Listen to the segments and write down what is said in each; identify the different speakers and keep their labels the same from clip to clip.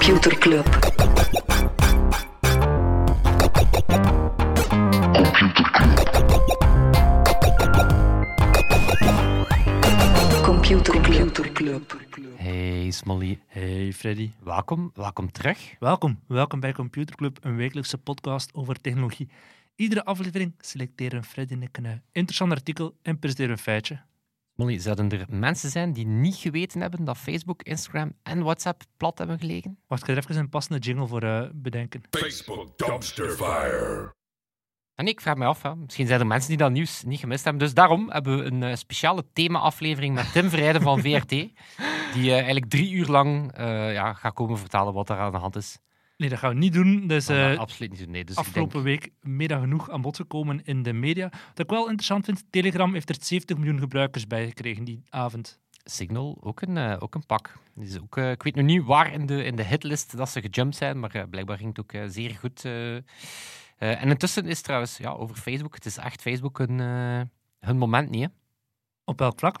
Speaker 1: Computer Club. Computer Club.
Speaker 2: Hey Smolly,
Speaker 3: Hey Freddy.
Speaker 2: welkom, welkom terug.
Speaker 3: Welkom. Welkom bij Computer Club, een wekelijkse podcast over technologie. Iedere aflevering selecteren Freddy en ik een interessant artikel en presenteren een feitje.
Speaker 2: Smolly, zouden er mensen zijn die niet geweten hebben dat Facebook, Instagram en WhatsApp plat hebben gelegen?
Speaker 3: Wacht, ik ga er even een passende jingle voor eh, bedenken.
Speaker 4: Facebook dumpster fire.
Speaker 2: En ik vraag me af, hè, misschien zijn er mensen die dat nieuws niet gemist hebben. Dus daarom hebben we een eh, speciale thema-aflevering met Tim Verheijden van VRT, die eh, eigenlijk drie uur lang eh, ja, gaat komen vertellen wat er aan de hand is.
Speaker 3: Nee, dat gaan we niet doen. Eh,
Speaker 2: dat absoluut niet doen. Nee, dus ik
Speaker 3: afgelopen
Speaker 2: denk,
Speaker 3: week meer dan genoeg aan bod gekomen in de media. Wat ik wel interessant vind, Telegram heeft er 70 miljoen gebruikers bij gekregen die avond.
Speaker 2: Signal, ook een, eh, ook een pak. Is ook, eh, ik weet nog niet waar in de, in de hitlist dat ze gejumpt zijn, maar blijkbaar ging het ook zeer goed. en intussen is trouwens, ja, over Facebook, het is echt Facebook hun, hun moment niet, hè.
Speaker 3: Op welk vlak?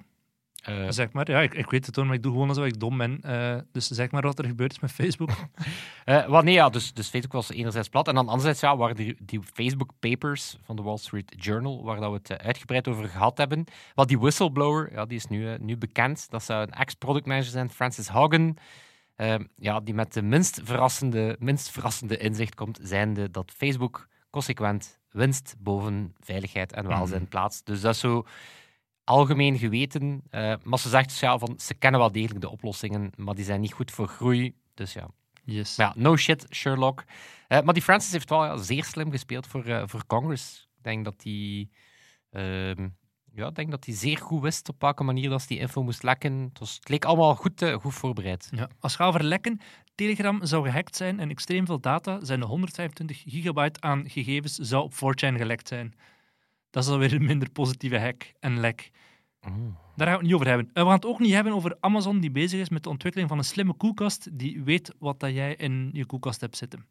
Speaker 2: Eh,
Speaker 3: Zeg maar. Ja, ik, ik weet het hoor, maar ik doe gewoon alsof ik dom ben. Eh, dus zeg maar wat er gebeurd is met Facebook.
Speaker 2: Wel, nee, ja, dus, dus Facebook was enerzijds plat. En dan anderzijds ja, waren die, die Facebook papers van de Wall Street Journal, waar dat we het uitgebreid over gehad hebben. Wat die whistleblower, ja, die is nu, nu bekend. Dat zou een ex-product manager zijn, Francis Hogan. Eh, ja, die met de minst verrassende, minst verrassende inzicht komt, zijnde dat Facebook consequent winst boven veiligheid en welzijn plaatst. Dus dat is zo algemeen geweten. eh, maar ze zegt dus ja, van, ze kennen wel degelijk de oplossingen, maar die zijn niet goed voor groei. Dus ja,
Speaker 3: Yes.
Speaker 2: maar ja, no shit, Sherlock. Eh, maar die Francis heeft wel ja, zeer slim gespeeld voor, eh, voor Congress. Ik denk dat hij ehm, ja, denk dat hij zeer goed wist op welke manier dat die info moest lekken. Het, was, het leek allemaal goed, goed voorbereid.
Speaker 3: Ja. Als het gaat over lekken, Telegram zou gehackt zijn en extreem veel data, zijn de 125 gigabyte aan gegevens, zou op 4chan gelekt zijn. Dat is alweer een minder positieve hack en lek.
Speaker 2: Oh.
Speaker 3: Daar gaan we het niet over hebben. En we gaan het ook niet hebben over Amazon die bezig is met de ontwikkeling van een slimme koelkast die weet wat dat jij in je koelkast hebt zitten.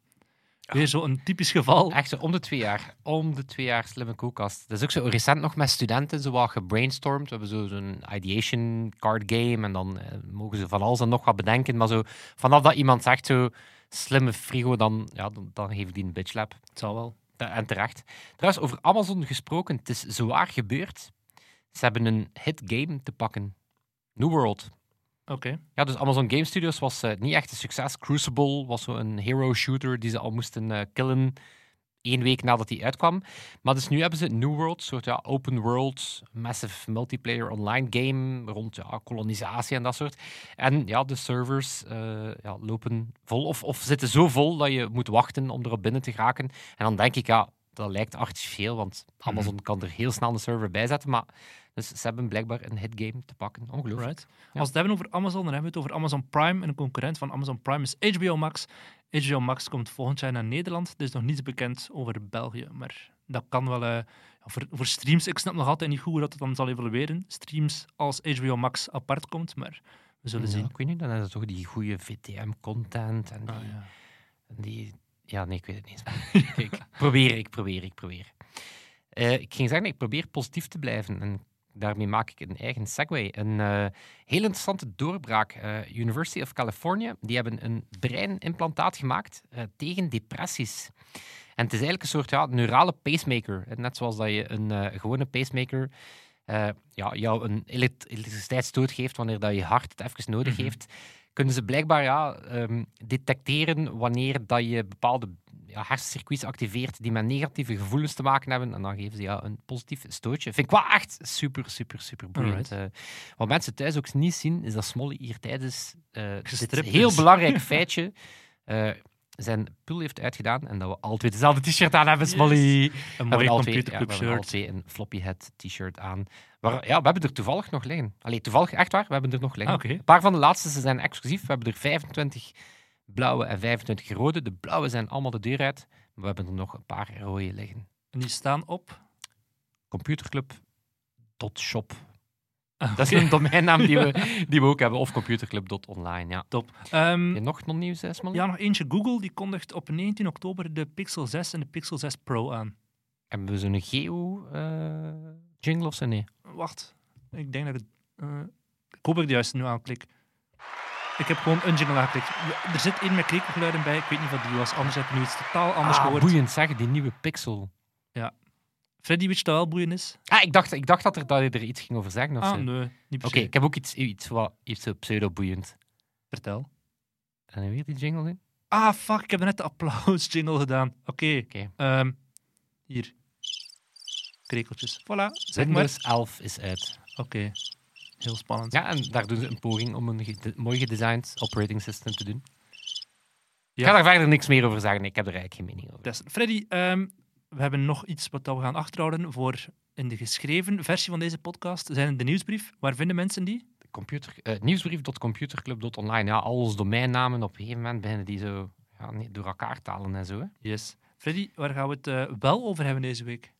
Speaker 3: Weer zo'n typisch geval.
Speaker 2: Echt zo om de twee jaar. Om de twee jaar slimme koelkast. Dat is ook zo recent nog met studenten zo wat gebrainstormd. We hebben zo- zo'n ideation card game en dan eh, mogen ze van alles en nog wat bedenken. Maar zo, vanaf dat iemand zegt zo slimme frigo, dan, ja, dan, dan geef ik die een bitchlap.
Speaker 3: Het zal wel.
Speaker 2: En terecht. Trouwens, over Amazon gesproken, het is zwaar gebeurd. Ze hebben een hit game te pakken. New World.
Speaker 3: Oké.
Speaker 2: Ja, dus Amazon Game Studios was eh, niet echt een succes. Crucible was zo een hero shooter die ze al moesten eh, killen één week nadat die uitkwam. Maar dus nu hebben ze New World, een soort ja, open world, massive multiplayer online game rond ja, kolonisatie en dat soort. En ja, de servers eh, ja, lopen vol of, of zitten zo vol dat je moet wachten om erop binnen te geraken. En dan denk ik, ja, dat lijkt artificieel, want Amazon kan er heel snel een server bij zetten. Maar dus ze hebben blijkbaar een hit game te pakken. Ongelooflijk.
Speaker 3: Right. Als we het hebben over Amazon, dan hebben we het over Amazon Prime. En een concurrent van Amazon Prime is HBO Max. HBO Max komt volgend jaar naar Nederland. Er is nog niets bekend over België. Maar dat kan wel... eh, voor, voor streams, ik snap nog altijd niet goed hoe dat het dan zal evolueren. Streams als HBO Max apart komt, maar we zullen
Speaker 2: Ja,
Speaker 3: zien.
Speaker 2: ik weet niet, dan is het toch die goede VTM-content en die,
Speaker 3: Ah, ja.
Speaker 2: en die... Ja, nee, ik weet het niet ik probeer, ik probeer, ik probeer. Eh, ik ging zeggen, ik probeer positief te blijven. En daarmee maak ik een eigen segue. Een eh, heel interessante doorbraak. Eh, University of California, die hebben een breinimplantaat gemaakt tegen depressies. En het is eigenlijk een soort ja, neurale pacemaker. Net zoals dat je een gewone pacemaker ja, jou een elekt- elektriciteitsstoot geeft wanneer dat je hart het even nodig
Speaker 3: Mhm.
Speaker 2: heeft, kunnen ze blijkbaar ja, ehm, detecteren wanneer dat je bepaalde ja, hersencircuits activeert die met negatieve gevoelens te maken hebben. En dan geven ze ja, een positief stootje. Vind ik wel echt super, super, super boeiend. Eh, wat mensen thuis ook niet zien, is dat Smolly hier tijdens eh dit heel belangrijk feitje eh, zijn pul heeft uitgedaan en dat we twee dezelfde t-shirt aan hebben, Smolly.
Speaker 3: Een
Speaker 2: We
Speaker 3: mooi
Speaker 2: hebben alle twee- ja,
Speaker 3: computerclub
Speaker 2: we
Speaker 3: shirt.
Speaker 2: twee een floppy head t-shirt aan. Maar ja, we hebben er toevallig nog liggen. Allee, toevallig, echt waar, we hebben er nog liggen.
Speaker 3: Ah.
Speaker 2: Een paar van de laatste ze zijn exclusief. We hebben er 25 blauwe en 25 rode. De blauwe zijn allemaal de deur uit. Maar we hebben er nog een paar rode liggen.
Speaker 3: En die staan op...
Speaker 2: Computerclub.shop.
Speaker 3: Ah,
Speaker 2: Dat is een domeinnaam die we, die we ook hebben. Of computerclub.online, ja.
Speaker 3: Top.
Speaker 2: Heb je nog non-nieuws, hè, Smolly?
Speaker 3: ja, nog eentje. Google die kondigt op 19 oktober de Pixel 6 en de Pixel 6 Pro aan.
Speaker 2: Hebben we zo'n geo-jingle of zo? Nee.
Speaker 3: Wacht. Ik denk dat ik... het, eh, ik hoop dat ik de juiste nu aanklik. Ik heb gewoon een jingle aangeklikt. Er zit één met krekelgeluiden bij. Ik weet niet wat die was. Anders heb je nu iets totaal anders
Speaker 2: Ah,
Speaker 3: gehoord.
Speaker 2: boeiend zeggen, die nieuwe Pixel.
Speaker 3: Freddy, weet je dat wel boeiend is?
Speaker 2: Ah, ik dacht, ik dacht dat, er, dat je er iets ging over zeggen. of
Speaker 3: Ah,
Speaker 2: zo.
Speaker 3: nee. Niet per
Speaker 2: Oké, ik heb ook iets, iets, wat, iets pseudo-boeiend.
Speaker 3: Vertel.
Speaker 2: En weer die jingle in?
Speaker 3: Ah, fuck. Ik heb net de applaus-jingle gedaan. Oké.
Speaker 2: Oké.
Speaker 3: ehm, hier. Krekeltjes. Voilà. Zeg maar.
Speaker 2: Windows 11 is uit.
Speaker 3: Oké. Heel spannend.
Speaker 2: Ja, en daar doen ze een poging om een gede- mooi gedesigned operating system te doen. Ik
Speaker 3: Ja.
Speaker 2: ga daar verder niks meer over zeggen. Ik heb er eigenlijk geen mening over.
Speaker 3: Freddy, ehm, we hebben nog iets wat we gaan achterhouden voor in de geschreven versie van deze podcast. Zijn de nieuwsbrief. Waar vinden mensen die?
Speaker 2: Computer, eh, nieuwsbrief.computerclub.online. Ja, al onze domeinnamen op een gegeven moment beginnen die zo ja, nee, door elkaar talen en zo. Hè.
Speaker 3: Yes. Freddy, waar gaan we het eh, wel over hebben deze week?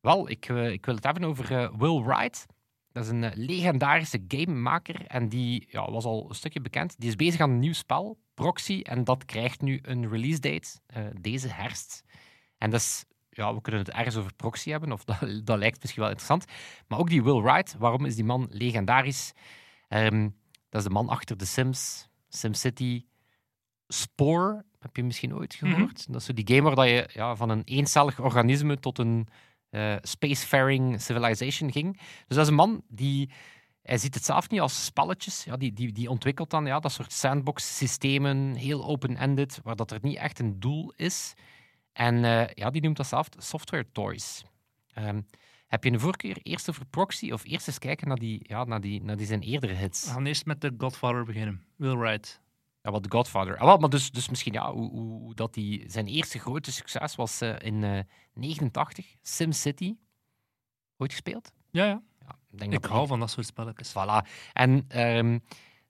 Speaker 2: Wel, ik, eh, ik wil het hebben over Will Wright. Dat is een legendarische gamemaker en die ja, was al een stukje bekend. Die is bezig aan een nieuw spel, Proxy, en dat krijgt nu een release date deze herfst. En dat is, ja, we kunnen het ergens over Proxy hebben, of dat, dat lijkt misschien wel interessant. Maar ook die Will Wright, waarom is die man legendarisch? Ehm, dat is de man achter The Sims, SimCity, Spore, heb je misschien ooit gehoord? Dat is zo die game waar dat je ja, van een eencellig organisme tot een eh, spacefaring civilization ging. Dus dat is een man die... Hij ziet het zelf niet als spelletjes. Ja, die, die, die ontwikkelt dan ja, dat soort sandbox-systemen, heel open-ended, waar dat er niet echt een doel is. En eh, ja, die noemt dat zelf software toys. Ehm, heb je een voorkeur eerst over proxy of eerst eens kijken naar die, ja, naar die, naar die zijn eerdere hits?
Speaker 3: We gaan eerst met de Godfather beginnen. Will Wright.
Speaker 2: Ja, wat The Godfather. Ah, maar dus, dus misschien ja, hoe, hoe, dat die, zijn eerste grote succes was eh, in eh 89, SimCity. Ooit gespeeld?
Speaker 3: Ja, ja.
Speaker 2: Ja, ik denk
Speaker 3: Ik
Speaker 2: dat
Speaker 3: hou van dat soort spelletjes.
Speaker 2: Voilà. En ehm,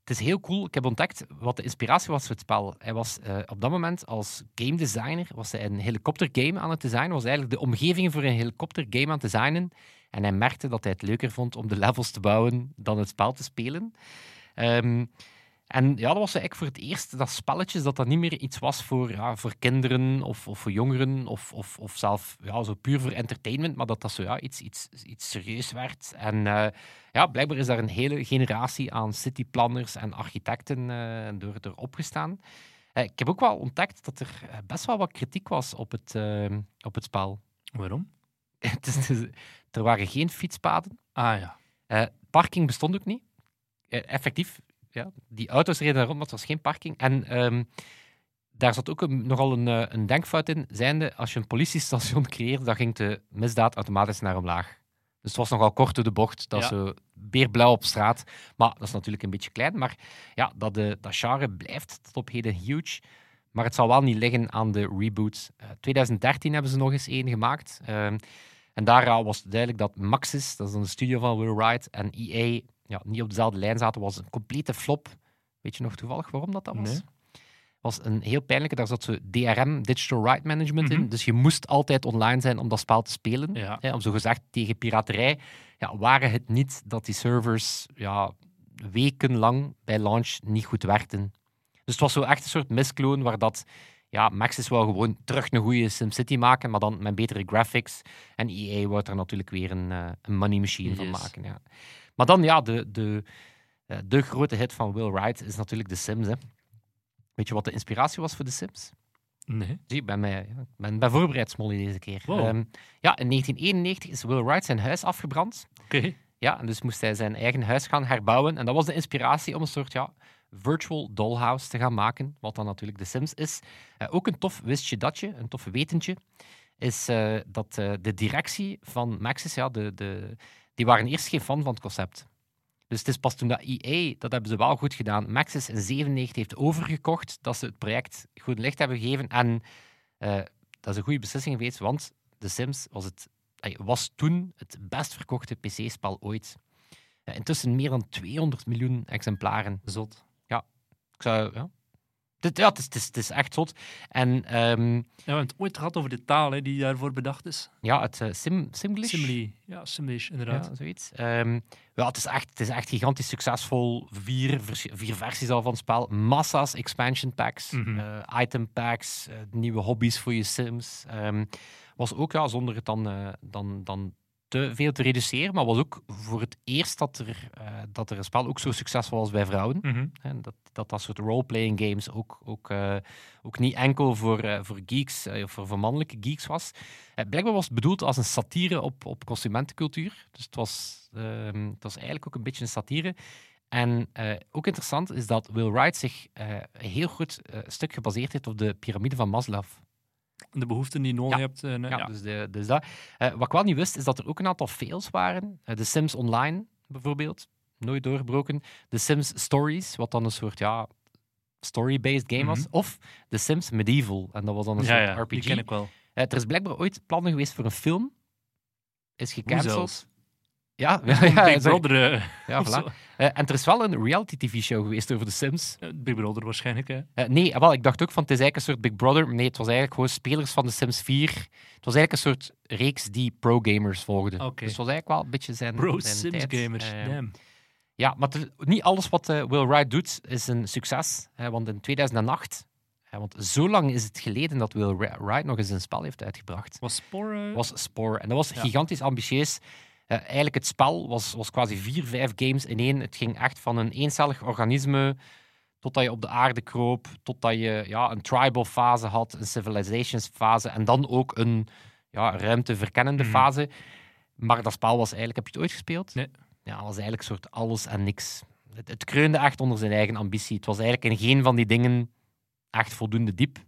Speaker 2: het is heel cool. Ik heb ontdekt wat de inspiratie was voor het spel. Hij was eh, op dat moment als game designer was hij een helikoptergame aan het designen. Was eigenlijk de omgeving voor een helikoptergame aan het designen. En hij merkte dat hij het leuker vond om de levels te bouwen dan het spel te spelen. Ehm, en ja, dat was eigenlijk voor het eerst dat spelletjes, dat dat niet meer iets was voor, ja, voor kinderen of, of voor jongeren of, of, of zelf ja, zo puur voor entertainment, maar dat dat zo ja, iets, iets, iets serieus werd. En eh, ja, blijkbaar is daar een hele generatie aan cityplanners en architecten eh, door, door opgestaan. Eh, ik heb ook wel ontdekt dat er best wel wat kritiek was op het, op het spel.
Speaker 3: Waarom?
Speaker 2: Het is- het is- er waren geen fietspaden.
Speaker 3: Ah ja.
Speaker 2: Parking bestond ook niet. Effectief, ja, die auto's reden daar rond, maar het was geen parking. En ehm, daar zat ook een- nogal een, eh, een denkfout in. Zijnde, als je een politiestation creëerde, dan ging de misdaad automatisch naar omlaag. Dus het was nogal kort door de bocht. Dat
Speaker 3: Ja.
Speaker 2: zo beerblauw op straat. Maar dat is natuurlijk een beetje klein. Maar ja, dat, de, dat genre blijft tot op heden huge. Maar het zal wel niet liggen aan de reboot. Eh 2013 hebben ze nog eens één gemaakt. Ehm, en daar was het duidelijk dat Maxis, dat is de studio van Will Wright, en EA ja, niet op dezelfde lijn zaten. was een complete flop. Weet je nog toevallig waarom dat, dat was?
Speaker 3: Nee.
Speaker 2: was een heel pijnlijke. Daar zat zo DRM, Digital Right Management, in.
Speaker 3: Mhm.
Speaker 2: Dus je moest altijd online zijn om dat spel te spelen.
Speaker 3: Ja.
Speaker 2: Hè, om zo gezegd tegen piraterij. Ja, waren het niet dat die servers ja, wekenlang bij launch niet goed werkten. Dus het was zo echt een soort miskloon waar dat... Ja, Maxis wou gewoon terug een goede SimCity maken, maar dan met betere graphics. En EA wou er natuurlijk weer een, eh, een money machine van maken. Ja. Maar dan, ja, de, de, eh, de grote hit van Will Wright is natuurlijk The Sims. Hè. Weet je wat de inspiratie was voor The Sims?
Speaker 3: Nee.
Speaker 2: Zie, ik ben, mij, ben, ben voorbereid, Smolly, deze keer.
Speaker 3: Wow.
Speaker 2: Ehm, ja, in 1991 is Will Wright zijn huis afgebrand.
Speaker 3: Oké.
Speaker 2: Ja, en dus moest hij zijn eigen huis gaan herbouwen. En dat was de inspiratie om een soort ja, virtual dollhouse te gaan maken, wat dan natuurlijk The Sims is. Eh, ook een tof wistje datje, een tof wetentje, is eh, dat de directie van Maxis, ja, de, de, die waren eerst geen fan van het concept. Dus het is pas toen dat EA, dat hebben ze wel goed gedaan, Maxis in 97 heeft overgekocht, dat ze het project goed licht hebben gegeven. En eh, dat is een goede beslissing geweest, want The Sims was, het, eh, was toen het best verkochte PC-spel ooit. Eh, intussen meer dan 200 miljoen exemplaren.
Speaker 3: Zot.
Speaker 2: Ik zou, ja. Dit, ja, het is, het, is, het is echt zot. En ehm,
Speaker 3: Ja, we hebben het ooit gehad over de taal hè, die daarvoor bedacht is.
Speaker 2: ja, het uh, Sim, Simlish.
Speaker 3: Simili. Ja, Simlish, inderdaad.
Speaker 2: Ja, zoiets. Ehm, ja, het, is echt, het is echt gigantisch succesvol. Vier, vier versies al van het spel. Massa's expansion packs, eh, item packs, eh, nieuwe hobby's voor je Sims. Ehm, was ook, ja, zonder het dan, eh, dan, dan te veel te reduceren, maar was ook voor het eerst dat er, eh, dat er een spel ook zo succesvol was bij vrouwen.
Speaker 3: Mhm.
Speaker 2: Hè, dat, dat dat soort role-playing games ook, ook, eh, ook niet enkel voor, eh, voor geeks of voor, voor mannelijke geeks was. Blijkbaar was het bedoeld als een satire op, op consumentencultuur. Dus het was, ehm, het was eigenlijk ook een beetje een satire. En ook interessant is dat Will Wright zich een heel goed stuk gebaseerd heeft op de piramide van Maslow.
Speaker 3: De behoeften die je nodig
Speaker 2: Ja.
Speaker 3: hebt. eh,
Speaker 2: Ja,
Speaker 3: ja.
Speaker 2: Dus, de, dus dat. Eh, wat ik wel niet wist, is dat er ook een aantal fails waren. Eh, de Sims Online, bijvoorbeeld. Nooit doorgebroken. De Sims Stories, wat dan een soort ja, story-based game was.
Speaker 3: Mhm.
Speaker 2: Of de Sims Medieval. En dat was dan een soort
Speaker 3: ja, die
Speaker 2: RPG.
Speaker 3: ken ik wel.
Speaker 2: Er is blijkbaar ooit plannen geweest voor een film. Is gecanceld. Ja,
Speaker 3: Ja,
Speaker 2: ja, ja,
Speaker 3: Big. Brother. eh,
Speaker 2: ja voilà. Eh, en er is wel een reality-tv-show geweest over de Sims.
Speaker 3: Eh, Big Brother waarschijnlijk. Hè.
Speaker 2: Nee, wel, ik dacht ook van het is eigenlijk een soort Big Brother. Nee, het was eigenlijk gewoon spelers van de Sims 4. Het was eigenlijk een soort reeks die pro-gamers volgden. Dus het was eigenlijk wel een beetje zijn,
Speaker 3: Bro,
Speaker 2: zijn
Speaker 3: Sims
Speaker 2: tijd.
Speaker 3: gamers. Damn.
Speaker 2: ja, maar niet alles wat Will Wright doet is een succes. hè, want in 2008, hè, want zo lang is het geleden dat Will Ri- Wright nog eens een spel heeft uitgebracht,
Speaker 3: Was Spoor... eh,
Speaker 2: was Spore. En dat was
Speaker 3: Ja.
Speaker 2: gigantisch ambitieus. Eh, eigenlijk het spel was, was quasi vier, vijf games in één. Het ging echt van een eencellig organisme totdat je op de aarde kroop, totdat je ja, een tribal fase had, een civilizations fase en dan ook een ja, ruimteverkennende
Speaker 3: Mhm.
Speaker 2: fase. Maar dat spel was eigenlijk... Heb je het ooit gespeeld?
Speaker 3: Nee.
Speaker 2: Ja, het was eigenlijk een soort alles en niks. Het, het kreunde echt onder zijn eigen ambitie. Het was eigenlijk in geen van die dingen echt voldoende diep.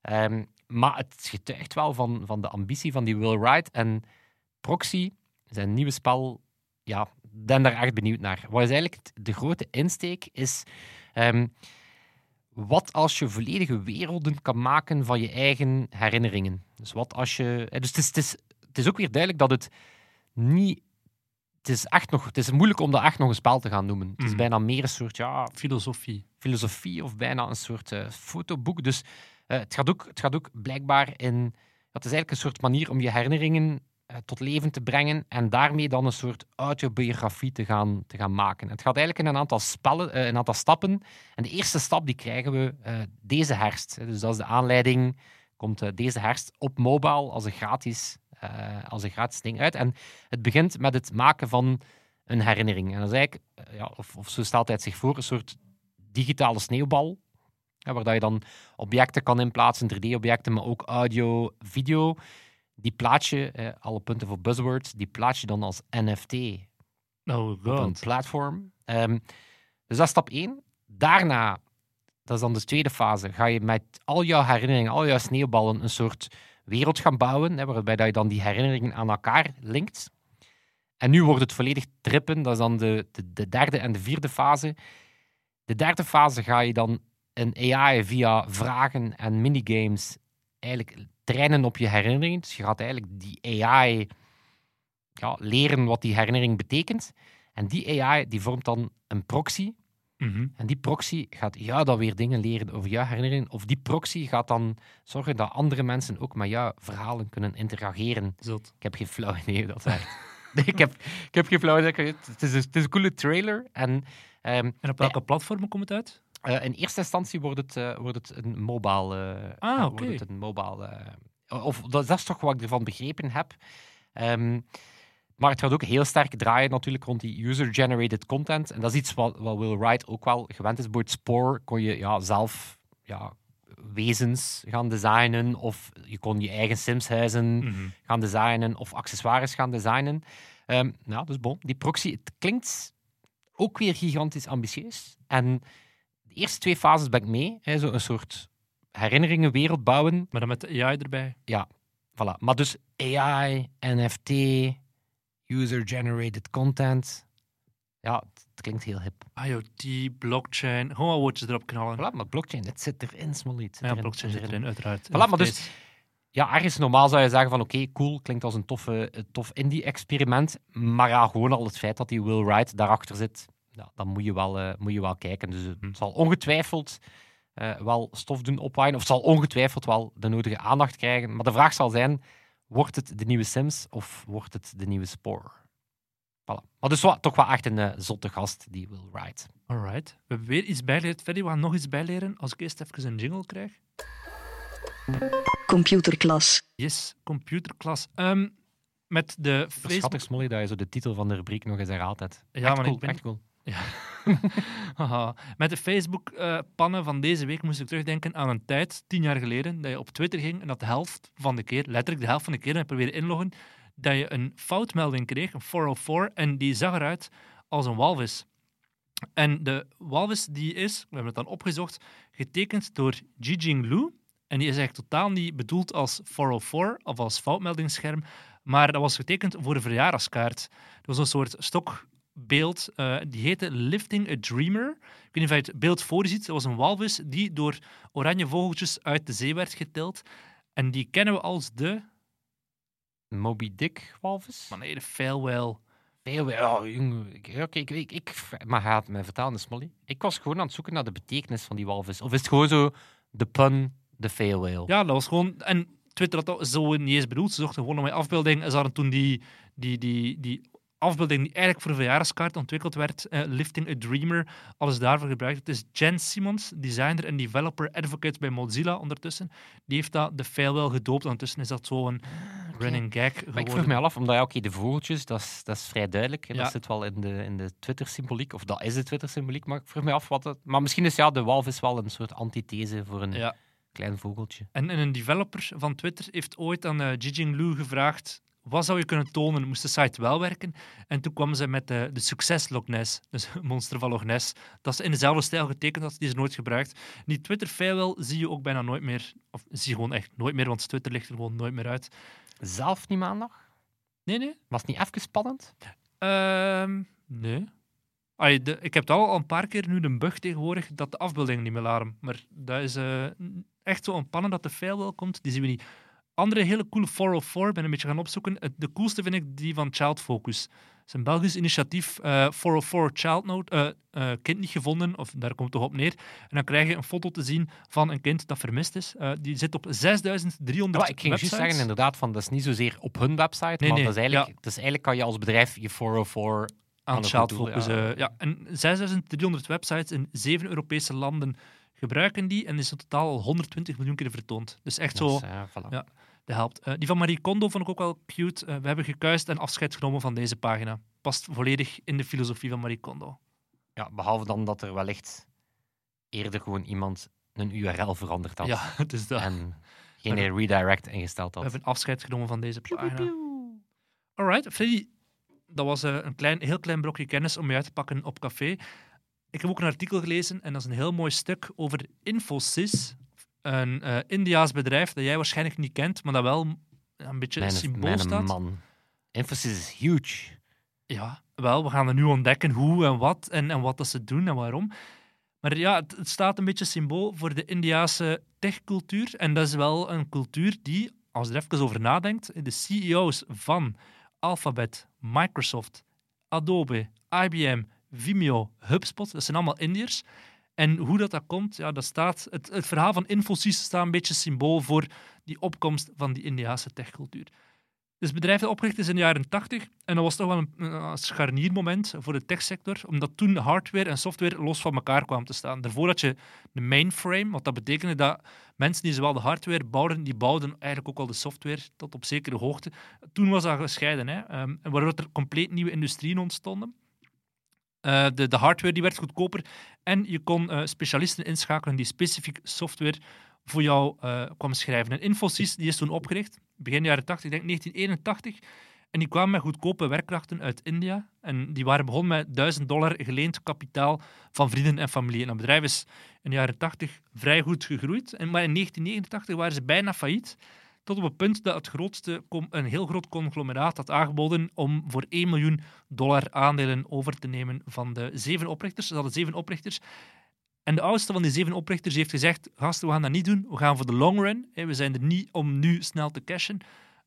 Speaker 2: Ehm, maar het getuigt wel van, van de ambitie van die Will Wright. En Proxy, zijn nieuwe spel, ja, ben daar echt benieuwd naar. Wat is eigenlijk de grote insteek? Is ehm, wat als je volledige werelden kan maken van je eigen herinneringen? Dus wat als je. eh, Dus het is, het is, het is ook weer duidelijk dat het niet. Het is, echt nog, het is moeilijk om dat echt nog een spel te gaan noemen. Het is
Speaker 3: Mhm.
Speaker 2: bijna meer een soort ja,
Speaker 3: Filosofie.
Speaker 2: filosofie of bijna een soort eh, fotoboek. Dus eh, het, gaat ook, het gaat ook blijkbaar in. Het is eigenlijk een soort manier om je herinneringen tot leven te brengen en daarmee dan een soort autobiografie te gaan, te gaan maken. Het gaat eigenlijk in een aantal, spellen, eh, een aantal stappen. En de eerste stap die krijgen we eh, deze herfst. Dus dat is de aanleiding. Komt eh, deze herfst op mobile als een, gratis, eh, als een gratis ding uit. En het begint met het maken van een herinnering. En dat is eigenlijk, eh, ja, of, zo stelt hij het zich voor, een soort digitale sneeuwbal. Waar je dan objecten kan inplaatsen, 3D-objecten, maar ook audio, video. Die plaats je, eh, alle punten voor buzzwords, die plaats je dan als NFT
Speaker 3: Oh
Speaker 2: op een
Speaker 3: god.
Speaker 2: platform. Ehm, dus dat is stap 1. Daarna, dat is dan de tweede fase, ga je met al jouw herinneringen, al jouw sneeuwballen, een soort wereld gaan bouwen, hè, waarbij dat je dan die herinneringen aan elkaar linkt. En nu wordt het volledig trippen, dat is dan de, de, de derde en de vierde fase. De derde fase ga je dan een AI via vragen en minigames eigenlijk trainen op je herinneringen. Dus je gaat eigenlijk die AI ja, leren wat die herinnering betekent. En die AI die vormt dan een proxy.
Speaker 3: Mhm.
Speaker 2: En die proxy gaat jou dan weer dingen leren over jouw herinneringen. Of die proxy gaat dan zorgen dat andere mensen ook met jouw verhalen kunnen interageren.
Speaker 3: Zot.
Speaker 2: Ik heb geen flauw idee dat werkt. Nee, ik, heb, ik heb geen flauw idee. Het is, een, het is een coole trailer. En ehm,
Speaker 3: En op welke platformen komt het uit?
Speaker 2: Eh, in eerste instantie wordt het, eh, wordt het een mobile. eh,
Speaker 3: Ah.
Speaker 2: Wordt het een mobile. of dat, dat is toch wat ik ervan begrepen heb. Ehm, maar het gaat ook heel sterk draaien natuurlijk rond die user-generated content. En dat is iets wat, wat Will Wright ook wel gewend is. Bij het Spore kon je ja, zelf ja, wezens gaan designen. Of je kon je eigen Sims-huizen
Speaker 3: Mhm.
Speaker 2: gaan designen of accessoires gaan designen. Ehm, nou, dus bon, die proxy, het klinkt ook weer gigantisch ambitieus. En eerste twee fases ben ik mee. Hè, zo een soort herinneringenwereld bouwen.
Speaker 3: Maar dan met de AI erbij.
Speaker 2: Voilà. Maar dus AI, NFT, user-generated content. Ja, het klinkt heel hip.
Speaker 3: IoT, blockchain. Gewoon wat woordjes erop knallen.
Speaker 2: Voilà, maar blockchain, het zit erin, Smolliet.
Speaker 3: Ja, blockchain zit erin, uiteraard.
Speaker 2: Voilà, maar dus-. Ja, ergens normaal zou je zeggen van oké, cool, klinkt als een toffe, een tof indie-experiment. Maar ja, gewoon al het feit dat die Will Wright daarachter zit, ja, dan moet je wel, eh, moet je wel kijken. Dus het zal ongetwijfeld eh, wel stof doen opwaaien, of het zal ongetwijfeld wel de nodige aandacht krijgen. Maar de vraag zal zijn, wordt het de nieuwe Sims of wordt het de nieuwe Spore? Voilà. Maar dus toch wel echt een eh, zotte gast, die Will Wright.
Speaker 3: Alright. We hebben weer iets bijgeleerd. Freddy, we gaan nog iets bijleren. Als ik eerst even een jingle krijg.
Speaker 1: Computerklas.
Speaker 3: Yes, computerklas. Ehm, met de Facebook...
Speaker 2: Schattig, Smolly, dat je zo de titel van de rubriek nog eens herhaalt hebt.
Speaker 3: Ja,
Speaker 2: echt
Speaker 3: maar
Speaker 2: cool,
Speaker 3: ik ben-
Speaker 2: echt cool.
Speaker 3: Haha. Met de Facebook-pannen van deze week moest ik terugdenken aan een tijd, tien jaar geleden, dat je op Twitter ging en dat de helft van de keer, letterlijk de helft van de keer, en je probeerde inloggen, dat je een foutmelding kreeg, een 404, en die zag eruit als een walvis. En de walvis die is, we hebben het dan opgezocht, getekend door Jijing Lu. En die is eigenlijk totaal niet bedoeld als 404 of als foutmeldingsscherm, maar dat was getekend voor een verjaardagskaart. Dat was een soort stokbeeld, eh, die heette Lifting a Dreamer. Ik weet niet of je het beeld voor je ziet. Dat was een walvis die door oranje vogeltjes uit de zee werd getild. En die kennen we als de...
Speaker 2: Moby Dick walvis?
Speaker 3: Maar nee, de.
Speaker 2: Veel, ja, jongen. Oké, ik, ik, ik, maar gaat me vertalen, Smolly. Ik was gewoon aan het zoeken naar de betekenis van die walvis. Of is het gewoon zo de pun, de whale?
Speaker 3: Ja, dat was gewoon... En Twitter had dat zo niet eens bedoeld. Ze zochten gewoon naar mijn afbeelding. En ze hadden toen die, die, die, die afbeelding die eigenlijk voor een verjaardagskaart ontwikkeld werd, eh, Lifting a Dreamer, alles daarvoor gebruikt. Het is Jen Simmons, designer en developer advocate bij Mozilla ondertussen. Die heeft dat de fail wel gedoopt. Ondertussen is dat zo'n running gag geworden.
Speaker 2: Maar ik vroeg me al af, omdat ja, oké, de vogeltjes, dat is, dat is vrij duidelijk.
Speaker 3: Ja.
Speaker 2: Dat zit wel in de, in de Twitter-symboliek, of dat is de Twitter-symboliek. Maar ik vroeg me af wat het... Maar misschien is ja, de walvis wel een soort antithese voor een
Speaker 3: Ja.
Speaker 2: klein vogeltje.
Speaker 3: En, en een developer van Twitter heeft ooit aan uh, Jijing Lu gevraagd wat zou je kunnen tonen, moest de site wel werken? En toen kwamen ze met de, de succes Loch Ness, dus monster van Loch Ness, dat ze in dezelfde stijl getekend had, die is nooit gebruikt. Die Twitter-fail zie je ook bijna nooit meer, of zie je gewoon echt nooit meer, want Twitter ligt er gewoon nooit meer uit.
Speaker 2: Zelf niet maandag?
Speaker 3: Nee, nee.
Speaker 2: Was het niet even spannend?
Speaker 3: Ehm, nee. Allee, de, ik heb het al een paar keer nu een bug tegenwoordig dat de afbeeldingen niet meer laden. Maar dat is eh, echt zo onpannen dat de wel komt. Die zien we niet. Andere hele coole 404, ben een beetje gaan opzoeken. De coolste vind ik die van Child Focus. Het is een Belgisch initiatief, eh 404 Child Note, eh, eh, kind niet gevonden, of daar komt het toch op neer. En dan krijg je een foto te zien van een kind dat vermist is. Eh, die zit op 6300
Speaker 2: Ja, ik ging juist zeggen, inderdaad, van, dat is niet zozeer op hun website,
Speaker 3: Nee,
Speaker 2: maar
Speaker 3: nee,
Speaker 2: dat is eigenlijk,
Speaker 3: ja.
Speaker 2: dus eigenlijk kan je als bedrijf je 404...
Speaker 3: aan Child Focus.
Speaker 2: ja.
Speaker 3: eh, ja. En 6300 websites in zeven Europese landen gebruiken die en is in totaal al 120 miljoen keer vertoond. Dus echt zo,
Speaker 2: Dus, eh, voilà.
Speaker 3: Ja. De helpt. Eh, die van Marie Kondo vond ik ook wel cute. Eh, we hebben gekuist en afscheid genomen van deze pagina. Past volledig in de filosofie van Marie Kondo.
Speaker 2: Ja, behalve dan dat er wellicht eerder gewoon iemand een URL veranderd had.
Speaker 3: Ja, het is dat.
Speaker 2: En geen redirect ingesteld
Speaker 3: We
Speaker 2: had.
Speaker 3: hebben afscheid genomen van deze pagina. Alright, Freddy, dat was eh, een klein, heel klein brokje kennis om je uit te pakken op café. Ik heb ook een artikel gelezen en dat is een heel mooi stuk over Infosys, een eh Indiaas bedrijf dat jij waarschijnlijk niet kent, maar dat wel een beetje
Speaker 2: Mijn,
Speaker 3: symbool
Speaker 2: mijn
Speaker 3: staat.
Speaker 2: man. Emphasis is huge.
Speaker 3: Ja, wel, we gaan er nu ontdekken hoe en wat en, en wat dat ze doen en waarom. Maar ja, het, het staat een beetje symbool voor de Indiase techcultuur. En dat is wel een cultuur die, als je er even over nadenkt, de CEO's van Alphabet, Microsoft, Adobe, IBM, Vimeo, HubSpot, dat zijn allemaal Indiërs. En hoe dat, dat komt, ja, dat staat, het, het verhaal van Infosys staat een beetje symbool voor die opkomst van die Indiase techcultuur. Dus het bedrijf dat opgericht is in de jaren 80 en dat was toch wel een, scharniermoment voor de techsector, omdat toen hardware en software los van elkaar kwamen te staan. Daarvoor had je de mainframe, wat dat betekende dat mensen die zowel de hardware bouwden, die bouwden eigenlijk ook al de software tot op zekere hoogte. Toen was dat gescheiden, hè, en waardoor er compleet nieuwe industrieën ontstonden. Eh, de, de hardware die werd goedkoper en je kon eh, specialisten inschakelen die specifiek software voor jou eh kwam schrijven. En Infosys die is toen opgericht, begin jaren 80, ik denk 1981. En die kwamen met goedkope werkkrachten uit India. En die waren begonnen met 1000 dollar geleend kapitaal van vrienden en familie. En dat bedrijf is in de jaren 80 vrij goed gegroeid. En, maar in 1989 waren ze bijna failliet. Tot op het punt dat het grootste, een heel groot conglomeraat had aangeboden om voor 1 miljoen dollar aandelen over te nemen van de zeven oprichters. Ze hadden zeven oprichters. En de oudste van die zeven oprichters heeft gezegd: Gasten, we gaan dat niet doen. We gaan voor de long run. We zijn er niet om nu snel te cashen.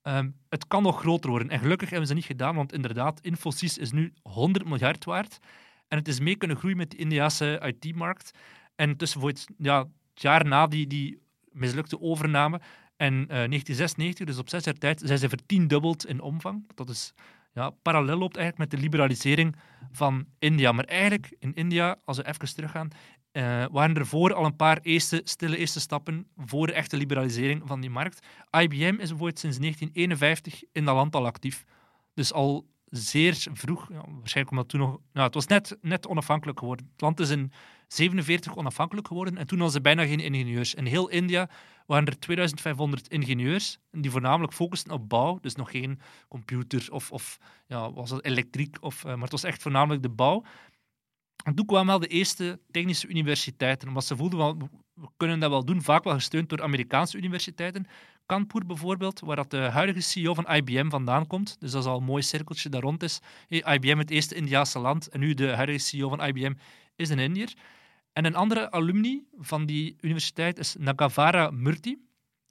Speaker 3: Ehm, het kan nog groter worden. En gelukkig hebben ze dat niet gedaan, want inderdaad, Infosys is nu 100 miljard waard. En het is mee kunnen groeien met de Indiase IT-markt. En tussen voor het, ja, jaar na die, die mislukte overname en eh, 1996, dus op zes jaar tijd, zijn ze vertiendubbeld in omvang. Dat is ja, parallel loopt eigenlijk met de liberalisering van India. Maar eigenlijk in India, als we even teruggaan, eh, waren er voor al een paar eerste, stille eerste stappen voor de echte liberalisering van die markt. IBM is bijvoorbeeld sinds 1951 in dat land al actief. Dus al zeer vroeg, ja, waarschijnlijk omdat toen nog... Nou, het was net, net onafhankelijk geworden. Het land is in 47 onafhankelijk geworden en toen hadden ze bijna geen ingenieurs. In heel India waren er 2500 ingenieurs die voornamelijk focusten op bouw, dus nog geen computer of, of ja, was het elektriek, of, eh, maar het was echt voornamelijk de bouw. En toen kwamen wel de eerste technische universiteiten, omdat ze voelden, wel, we kunnen dat wel doen, vaak wel gesteund door Amerikaanse universiteiten. Kanpur bijvoorbeeld, waar dat de huidige CEO van IBM vandaan komt. Dus dat is al een mooi cirkeltje daar rond is. IBM, het eerste Indiaanse land, en nu de huidige CEO van IBM is een Indiër. En een andere alumni van die universiteit is Nagavara Murthy.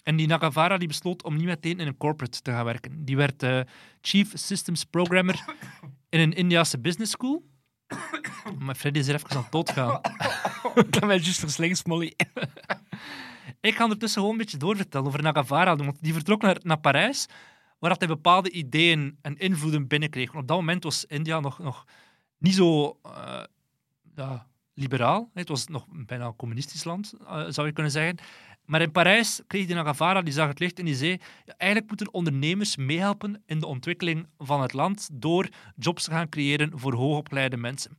Speaker 3: En die Nagavara die besloot om niet meteen in een corporate te gaan werken. Die werd eh, Chief Systems Programmer in een Indiase business school. Maar Freddy is er even aan het doodgaan.
Speaker 2: Ik heb mij juist verslinkt, Molly.
Speaker 3: Ik ga ondertussen gewoon een beetje doorvertellen over Nagavara. Want die vertrok naar, naar Parijs, waar hij bepaalde ideeën en invloeden binnenkreeg. Want op dat moment was India nog, nog niet zo eh, ja, liberaal. Het was nog bijna een communistisch land, eh, zou je kunnen zeggen. Maar in Parijs kreeg die Nagavara, die zag het licht en die zei ja, eigenlijk moeten ondernemers meehelpen in de ontwikkeling van het land door jobs te gaan creëren voor hoogopgeleide mensen.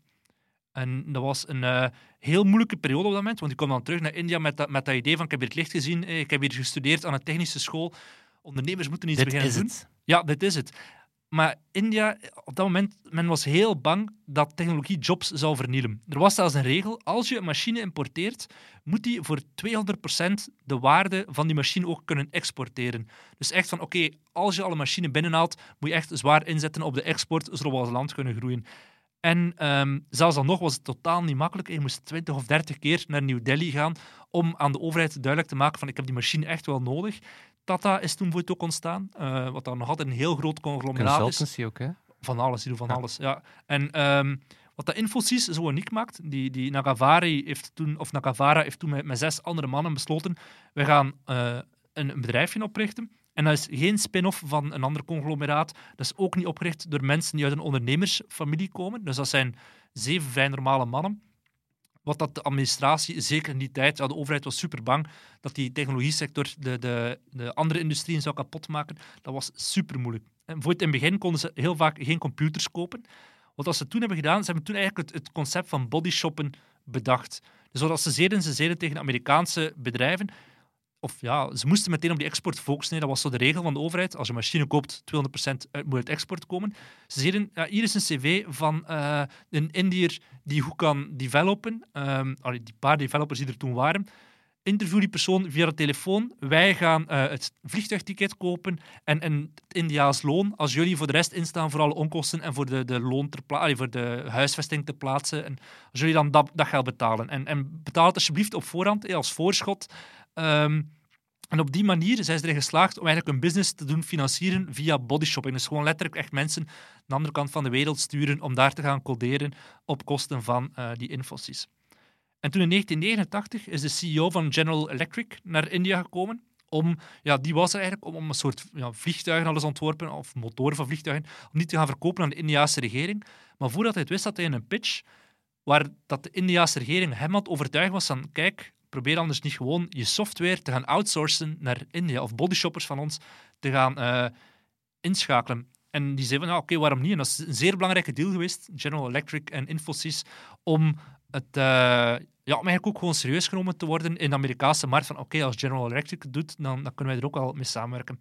Speaker 3: En dat was een eh, heel moeilijke periode op dat moment, want ik kwam dan terug naar India met dat, met dat idee van ik heb hier het licht gezien, eh, ik heb hier gestudeerd aan een technische school. Ondernemers moeten iets
Speaker 2: Dit
Speaker 3: beginnen
Speaker 2: is
Speaker 3: doen.
Speaker 2: het.
Speaker 3: Ja, dit is het. Maar India, op dat moment, men was heel bang dat technologie jobs zou vernielen. Er was zelfs een regel, als je een machine importeert, moet die voor 200% de waarde van die machine ook kunnen exporteren. Dus echt van, oké, als je al een machine binnenhaalt, moet je echt zwaar inzetten op de export, zodat we als land kunnen groeien. En ehm, zelfs dan nog was het totaal niet makkelijk. Je moest 20 of 30 keer naar New Delhi gaan om aan de overheid duidelijk te maken van ik heb die machine echt wel nodig. Tata is toen voor het ook ontstaan, eh, wat dan nog altijd een heel groot conglomeraat is.
Speaker 2: Ook, hè?
Speaker 3: Van alles, die doen van
Speaker 2: Ja.
Speaker 3: alles. Ja. En ehm, wat dat Infosys zo uniek maakt, die, die Nagavari heeft toen, of Nagavara heeft toen met, met zes andere mannen besloten, we gaan eh, een, een bedrijfje oprichten. En dat is geen spin-off van een ander conglomeraat. Dat is ook niet opgericht door mensen die uit een ondernemersfamilie komen. Dus dat zijn zeven vrij normale mannen. Wat dat de administratie, zeker in die tijd, ja, de overheid was super bang dat die technologiesector de, de, de andere industrieën zou kapotmaken. Dat was super moeilijk. En voor het in het begin konden ze heel vaak geen computers kopen. Wat ze toen hebben gedaan, ze hebben toen eigenlijk het, concept van bodyshoppen bedacht. Dus wat ze zeiden, ze zeiden tegen Amerikaanse bedrijven, of ja, ze moesten meteen op die export focussen. Dat was zo de regel van de overheid. Als je een machine koopt, 200% uit, moet export komen. Ze zeiden, ja, hier is een cv van eh, een Indiër die goed kan developen. Allee, die paar developers die er toen waren. Interview die persoon via de telefoon. Wij gaan eh, het vliegtuigticket kopen en een Indiaas loon. Als jullie voor de rest instaan voor alle onkosten en voor de, de loon ter allee, voor de huisvesting te plaatsen. En als jullie dan dat, dat geld betalen. En, en betaal het alsjeblieft op voorhand, als voorschot. Ehm, en op die manier zijn ze erin geslaagd om eigenlijk een business te doen financieren via bodyshopping. Dus gewoon letterlijk echt mensen aan de andere kant van de wereld sturen om daar te gaan coderen op kosten van eh, die Infosys. En toen in 1989 is de CEO van General Electric naar India gekomen. Om, ja, die was er eigenlijk om, om een soort ja, vliegtuigen alles ontworpen, of motoren van vliegtuigen, om die te gaan verkopen aan de Indiaanse regering. Maar voordat hij het wist, had hij in een pitch waar dat de Indiaanse regering hem had overtuigd was van kijk, probeer anders niet gewoon je software te gaan outsourcen naar India of bodyshoppers van ons te gaan eh, inschakelen. En die zei van, ja, oké, waarom niet? En dat is een zeer belangrijke deal geweest, General Electric en Infosys, om het, eh, ja, om eigenlijk ook gewoon serieus genomen te worden in de Amerikaanse markt. Van, oké, als General Electric het doet, dan, dan kunnen wij er ook wel mee samenwerken.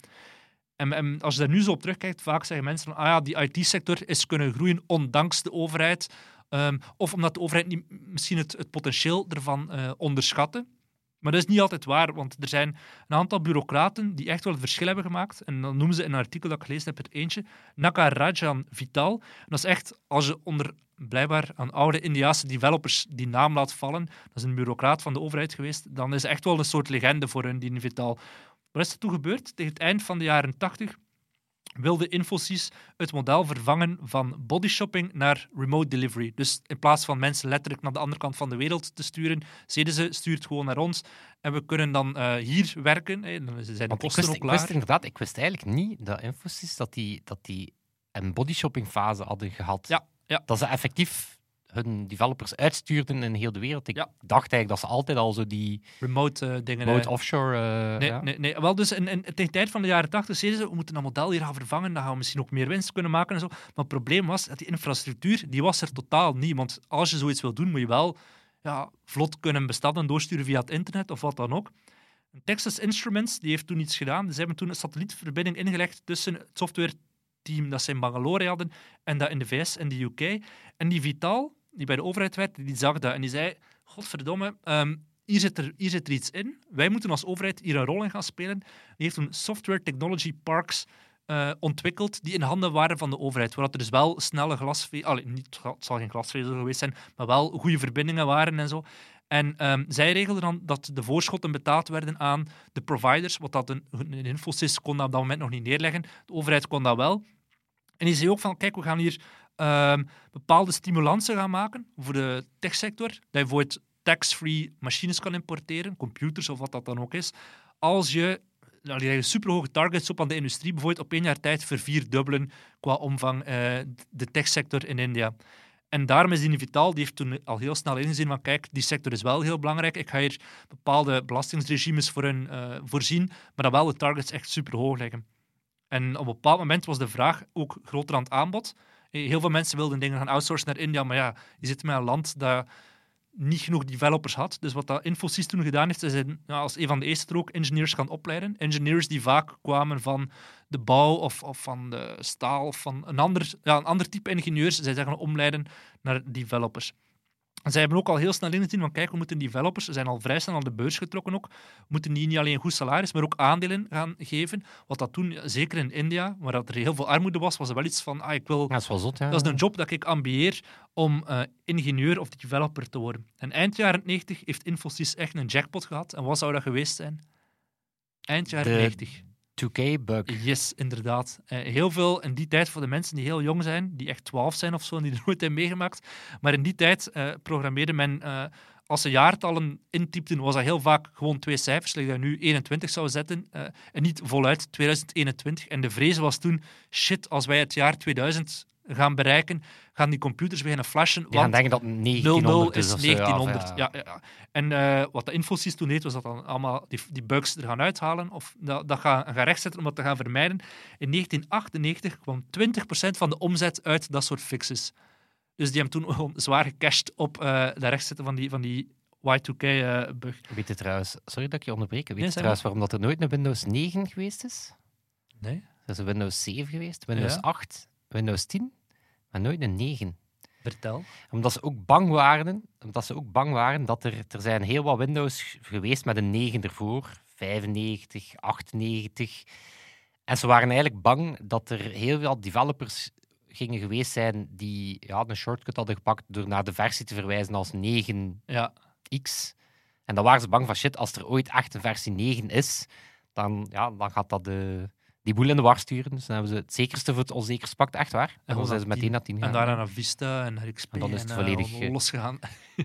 Speaker 3: En, en als je daar nu zo op terugkijkt, vaak zeggen mensen van, ah ja, die IT-sector is kunnen groeien ondanks de overheid. Ehm, of omdat de overheid niet, misschien het, het potentieel ervan eh, onderschatte. Maar dat is niet altijd waar, want er zijn een aantal bureaucraten die echt wel het verschil hebben gemaakt. En dan noemen ze in een artikel dat ik gelezen heb er eentje, Nakarajan Vital. En dat is echt, als je onder blijkbaar aan oude Indiaanse developers die naam laat vallen, dat is een bureaucraat van de overheid geweest, dan is echt wel een soort legende voor hun, die Vital. Wat is er toen gebeurd? Tegen het eind van de jaren 80 wilde Infosys het model vervangen van bodyshopping naar remote delivery. Dus in plaats van mensen letterlijk naar de andere kant van de wereld te sturen, zeiden ze, stuur het gewoon naar ons en we kunnen dan eh, hier werken. Hè. Dan zijn de
Speaker 2: ik
Speaker 3: kosten
Speaker 2: wist,
Speaker 3: ook
Speaker 2: ik
Speaker 3: lager.
Speaker 2: wist inderdaad, ik wist eigenlijk niet dat Infosys dat die, dat die een bodyshopping fase hadden gehad.
Speaker 3: Ja, ja.
Speaker 2: Dat ze effectief hun developers uitstuurden in heel de wereld. Ik
Speaker 3: Ja.
Speaker 2: dacht eigenlijk dat ze altijd al zo die
Speaker 3: Remote eh, dingen.
Speaker 2: remote
Speaker 3: eh,
Speaker 2: offshore... eh,
Speaker 3: Nee,
Speaker 2: ja.
Speaker 3: nee, nee. Wel, dus in, in, tegen de tijd van de jaren 80 zeiden ze, we moeten dat model hier gaan vervangen, dan gaan we misschien ook meer winst kunnen maken en zo. Maar het probleem was, dat die infrastructuur, die was er totaal niet. Want als je zoiets wil doen, moet je wel ja, vlot kunnen bestanden doorsturen via het internet of wat dan ook. Texas Instruments, die heeft toen iets gedaan. Ze hebben toen een satellietverbinding ingelegd tussen het softwareteam dat ze in Bangalore hadden en dat in de VS en de UK. En die Vital, die bij de overheid werkte, die zag dat en die zei, godverdomme, ehm, hier zit, er, hier zit er iets in. Wij moeten als overheid hier een rol in gaan spelen. Die heeft toen Software Technology Parks eh, ontwikkeld die in handen waren van de overheid. Waar er dus wel snelle glasvezel... Niet, het zal geen glasvezel geweest zijn, maar wel goede verbindingen waren en zo. En ehm, zij regelden dan dat de voorschotten betaald werden aan de providers, wat dat een, een Infosys kon dat op dat moment nog niet neerleggen. De overheid kon dat wel. En die zei ook van, kijk, we gaan hier ehm, bepaalde stimulansen gaan maken voor de techsector. Dat je bijvoorbeeld tax-free machines kan importeren, computers of wat dat dan ook is. Als je nou, die leggen superhoge targets op aan de industrie, bijvoorbeeld op één jaar tijd vervierdubbelen qua omvang eh, de techsector in India. En daarom is die die heeft toen al heel snel ingezien van kijk, die sector is wel heel belangrijk. Ik ga hier bepaalde belastingsregimes voor hun eh, voorzien, maar dat wel de targets echt super hoog leggen. En op een bepaald moment was de vraag ook groter aan het aanbod. Heel veel mensen wilden dingen gaan outsourcen naar India, maar ja, je zit met een land dat niet genoeg developers had. Dus wat dat Infosys toen gedaan heeft, is in, ja, als een van de eerste er ook engineers gaan opleiden. Engineers die vaak kwamen van de bouw of, of van de staal of van een ander, een ander type ingenieurs. Zij gaan omleiden naar developers. En zij hebben ook al heel snel ingezien van kijk, we moeten developers, ze zijn al vrij snel aan de beurs getrokken ook, moeten die niet alleen een goed salaris, maar ook aandelen gaan geven. Wat dat toen, zeker in India, waar dat er heel veel armoede was, was er wel iets van, ah, ik wil
Speaker 2: Ja, dat is wel zot, ja.
Speaker 3: dat is een job dat ik ambieer om eh, ingenieur of developer te worden. En eind jaren 90 heeft Infosys echt een jackpot gehad. En wat zou dat geweest zijn? Eind jaren
Speaker 2: De
Speaker 3: 90.
Speaker 2: 2K-bug.
Speaker 3: Yes, inderdaad. Eh, heel veel in die tijd voor de mensen die heel jong zijn, die echt 12 zijn of zo, en die er nooit hebben meegemaakt. Maar in die tijd eh, programmeerde men, eh, als ze jaartallen intypten, was dat heel vaak gewoon twee cijfers, like dat nu 21 zou zetten, en niet voluit 2021. En de vrees was toen, shit, als wij het jaar 2000 gaan bereiken, gaan die computers beginnen flashen,
Speaker 2: Die gaan
Speaker 3: want
Speaker 2: denken dat
Speaker 3: 00
Speaker 2: 1900
Speaker 3: is
Speaker 2: is of zo, ja, of,
Speaker 3: 1900.
Speaker 2: ja.
Speaker 3: Ja. En eh, wat de Infosys toen deed, was dat dan allemaal die, die bugs er gaan uithalen of dat, dat gaan, gaan rechtzetten om dat te gaan vermijden. In 1998 kwam 20% van de omzet uit dat soort fixes. Dus die hebben toen gewoon zwaar gecashed op eh dat rechtzetten van die, van die Y2K-bug.
Speaker 2: Weet je trouwens, sorry dat ik je onderbreek, weet je trouwens waarom dat er nooit een Windows 9 geweest is?
Speaker 3: nee?
Speaker 2: Er is een Windows 7 geweest, Windows
Speaker 3: Ja.
Speaker 2: 8, Windows 10, maar nooit een 9.
Speaker 3: Vertel.
Speaker 2: Omdat ze ook bang waren, omdat ze ook bang waren dat er, er zijn heel wat Windows geweest met een 9 ervoor, 95, 98. En ze waren eigenlijk bang dat er heel veel developers gingen geweest zijn die ja, een shortcut hadden gepakt door naar de versie te verwijzen als 9
Speaker 3: Ja,
Speaker 2: X. En dan waren ze bang van shit, als er ooit echt een versie 9 is, dan, ja, dan gaat dat de, die boel in de war sturen. Dus dan hebben ze het zekerste voor het onzekerste pakt, echt waar. En dan zijn ze meteen
Speaker 3: 10.
Speaker 2: naar 10
Speaker 3: en
Speaker 2: gegaan.
Speaker 3: daarna naar Vista en naar XP
Speaker 2: En dan is het
Speaker 3: en,
Speaker 2: volledig,
Speaker 3: eh,
Speaker 2: eh,
Speaker 3: losgegaan.
Speaker 2: Eh,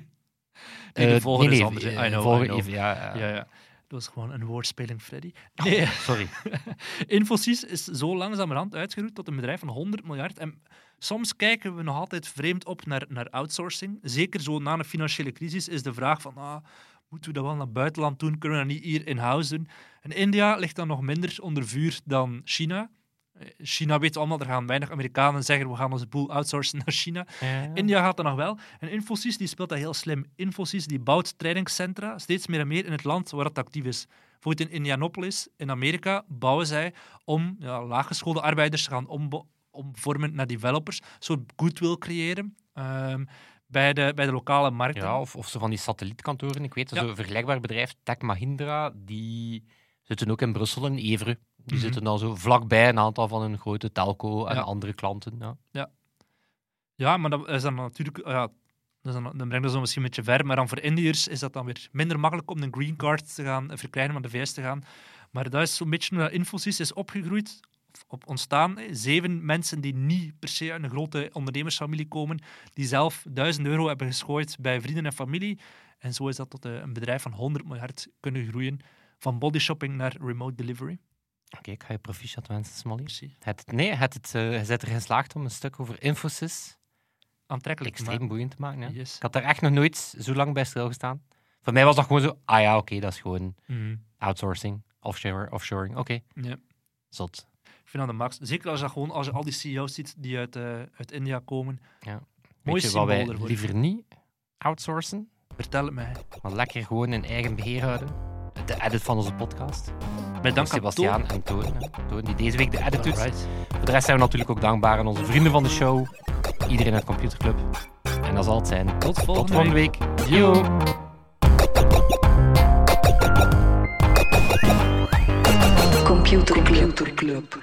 Speaker 3: nee, de volgende
Speaker 2: nee,
Speaker 3: is
Speaker 2: nee,
Speaker 3: anders. hè.
Speaker 2: eh,
Speaker 3: I know,
Speaker 2: volgende
Speaker 3: I know.
Speaker 2: even, ja, ja.
Speaker 3: Ja, ja. Dat was gewoon een woordspeling, Freddy. Nee,
Speaker 2: Sorry.
Speaker 3: Infosys is zo langzamerhand uitgeroeid tot een bedrijf van 100 miljard. En soms kijken we nog altijd vreemd op naar, naar outsourcing. Zeker zo na een financiële crisis is de vraag van... Ah, moeten we dat wel naar het buitenland doen? Kunnen we dat niet hier in-house doen? En India ligt dan nog minder onder vuur dan China. Eh, China weet allemaal, er gaan weinig Amerikanen zeggen we gaan onze boel outsourcen naar China. India gaat dat nog wel. En Infosys die speelt dat heel slim. Infosys die bouwt trainingscentra steeds meer en meer in het land waar het actief is. Bijvoorbeeld in Indianapolis, in Amerika, bouwen zij om ja, laaggeschoolde arbeiders te gaan omvormen naar developers. Een soort goodwill creëren ehm, bij, de, bij de lokale markten.
Speaker 2: Ja, of, of zo van die satellietkantoren. Ik weet,
Speaker 3: Ja.
Speaker 2: zo'n vergelijkbaar bedrijf, Tech Mahindra, die zitten ook in Brussel, in Evere. Die
Speaker 3: Mhm.
Speaker 2: zitten dan zo vlakbij een aantal van hun grote telco en
Speaker 3: Ja.
Speaker 2: andere klanten. Ja.
Speaker 3: Ja, maar dat is dan natuurlijk... ja, dan, dan brengt dat zo misschien een beetje ver, maar dan voor Indiërs is dat dan weer minder makkelijk om een green card te gaan eh, verkrijgen, om naar de VS te gaan. Maar dat is zo'n beetje hoe dat Infosys is opgegroeid, op ontstaan. Zeven mensen die niet per se uit een grote ondernemersfamilie komen, die zelf duizend euro hebben geschooid bij vrienden en familie. En zo is dat tot eh, een bedrijf van 100 miljard kunnen groeien, van bodyshopping naar remote delivery.
Speaker 2: Oké, ik ga je proficiat wensen, Smolly. Het, nee, het, het, eh, bent er geslaagd om een stuk over Infosys
Speaker 3: aantrekkelijk
Speaker 2: extreem boeiend te maken. Ja.
Speaker 3: Yes.
Speaker 2: Ik had daar echt nog nooit zo lang bij stilgestaan. Voor mij was dat gewoon zo, ah ja, oké, dat is gewoon
Speaker 3: Mhm.
Speaker 2: outsourcing, offshore, offshoring, oké,
Speaker 3: Ja.
Speaker 2: zot.
Speaker 3: Ik vind dat de max. Zeker als je, dat gewoon, als je al die CEO's ziet die uit, eh, uit India komen.
Speaker 2: Ja.
Speaker 3: Mooi
Speaker 2: Weet je wat wij
Speaker 3: ervoor.
Speaker 2: liever niet outsourcen,
Speaker 3: Vertel het mij.
Speaker 2: maar lekker gewoon in eigen beheer houden? De edit van onze podcast.
Speaker 3: Met dank aan
Speaker 2: Sebastiaan en Toon. Toon, die deze week de edit doet. Voor de rest zijn we natuurlijk ook dankbaar aan onze vrienden van de show, iedereen uit Computerclub. En dat zal het zijn.
Speaker 3: Tot
Speaker 2: Tot
Speaker 3: volgende
Speaker 2: volgende
Speaker 3: week.
Speaker 2: week. Yo! Компьютер клуб